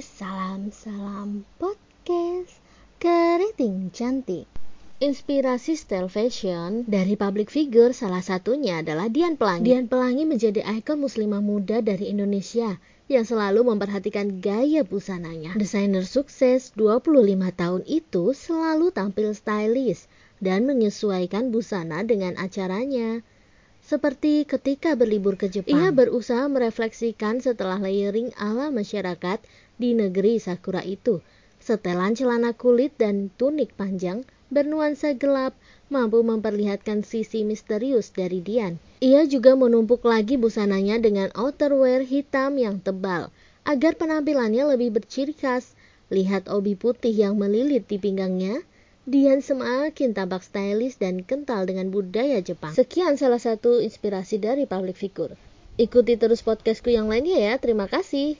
salam-salam podcast keriting cantik. Inspirasi style fashion dari public figure salah satunya adalah Dian Pelangi. Dian Pelangi menjadi ikon muslimah muda dari Indonesia yang selalu memperhatikan gaya busananya. Desainer sukses 25 tahun itu selalu tampil stylish dan menyesuaikan busana dengan acaranya. Seperti ketika berlibur ke Jepang, ia berusaha merefleksikan setelah layering ala masyarakat di negeri Sakura itu. Setelan celana kulit dan tunik panjang bernuansa gelap mampu memperlihatkan sisi misterius dari Dian. Ia juga menumpuk lagi busananya dengan outerwear hitam yang tebal agar penampilannya lebih berciri khas. Lihat obi putih yang melilit di pinggangnya, Dian semakin tampak stylish dan kental dengan budaya Jepang. Sekian salah satu inspirasi dari public figure. Ikuti terus podcastku yang lainnya ya. Terima kasih.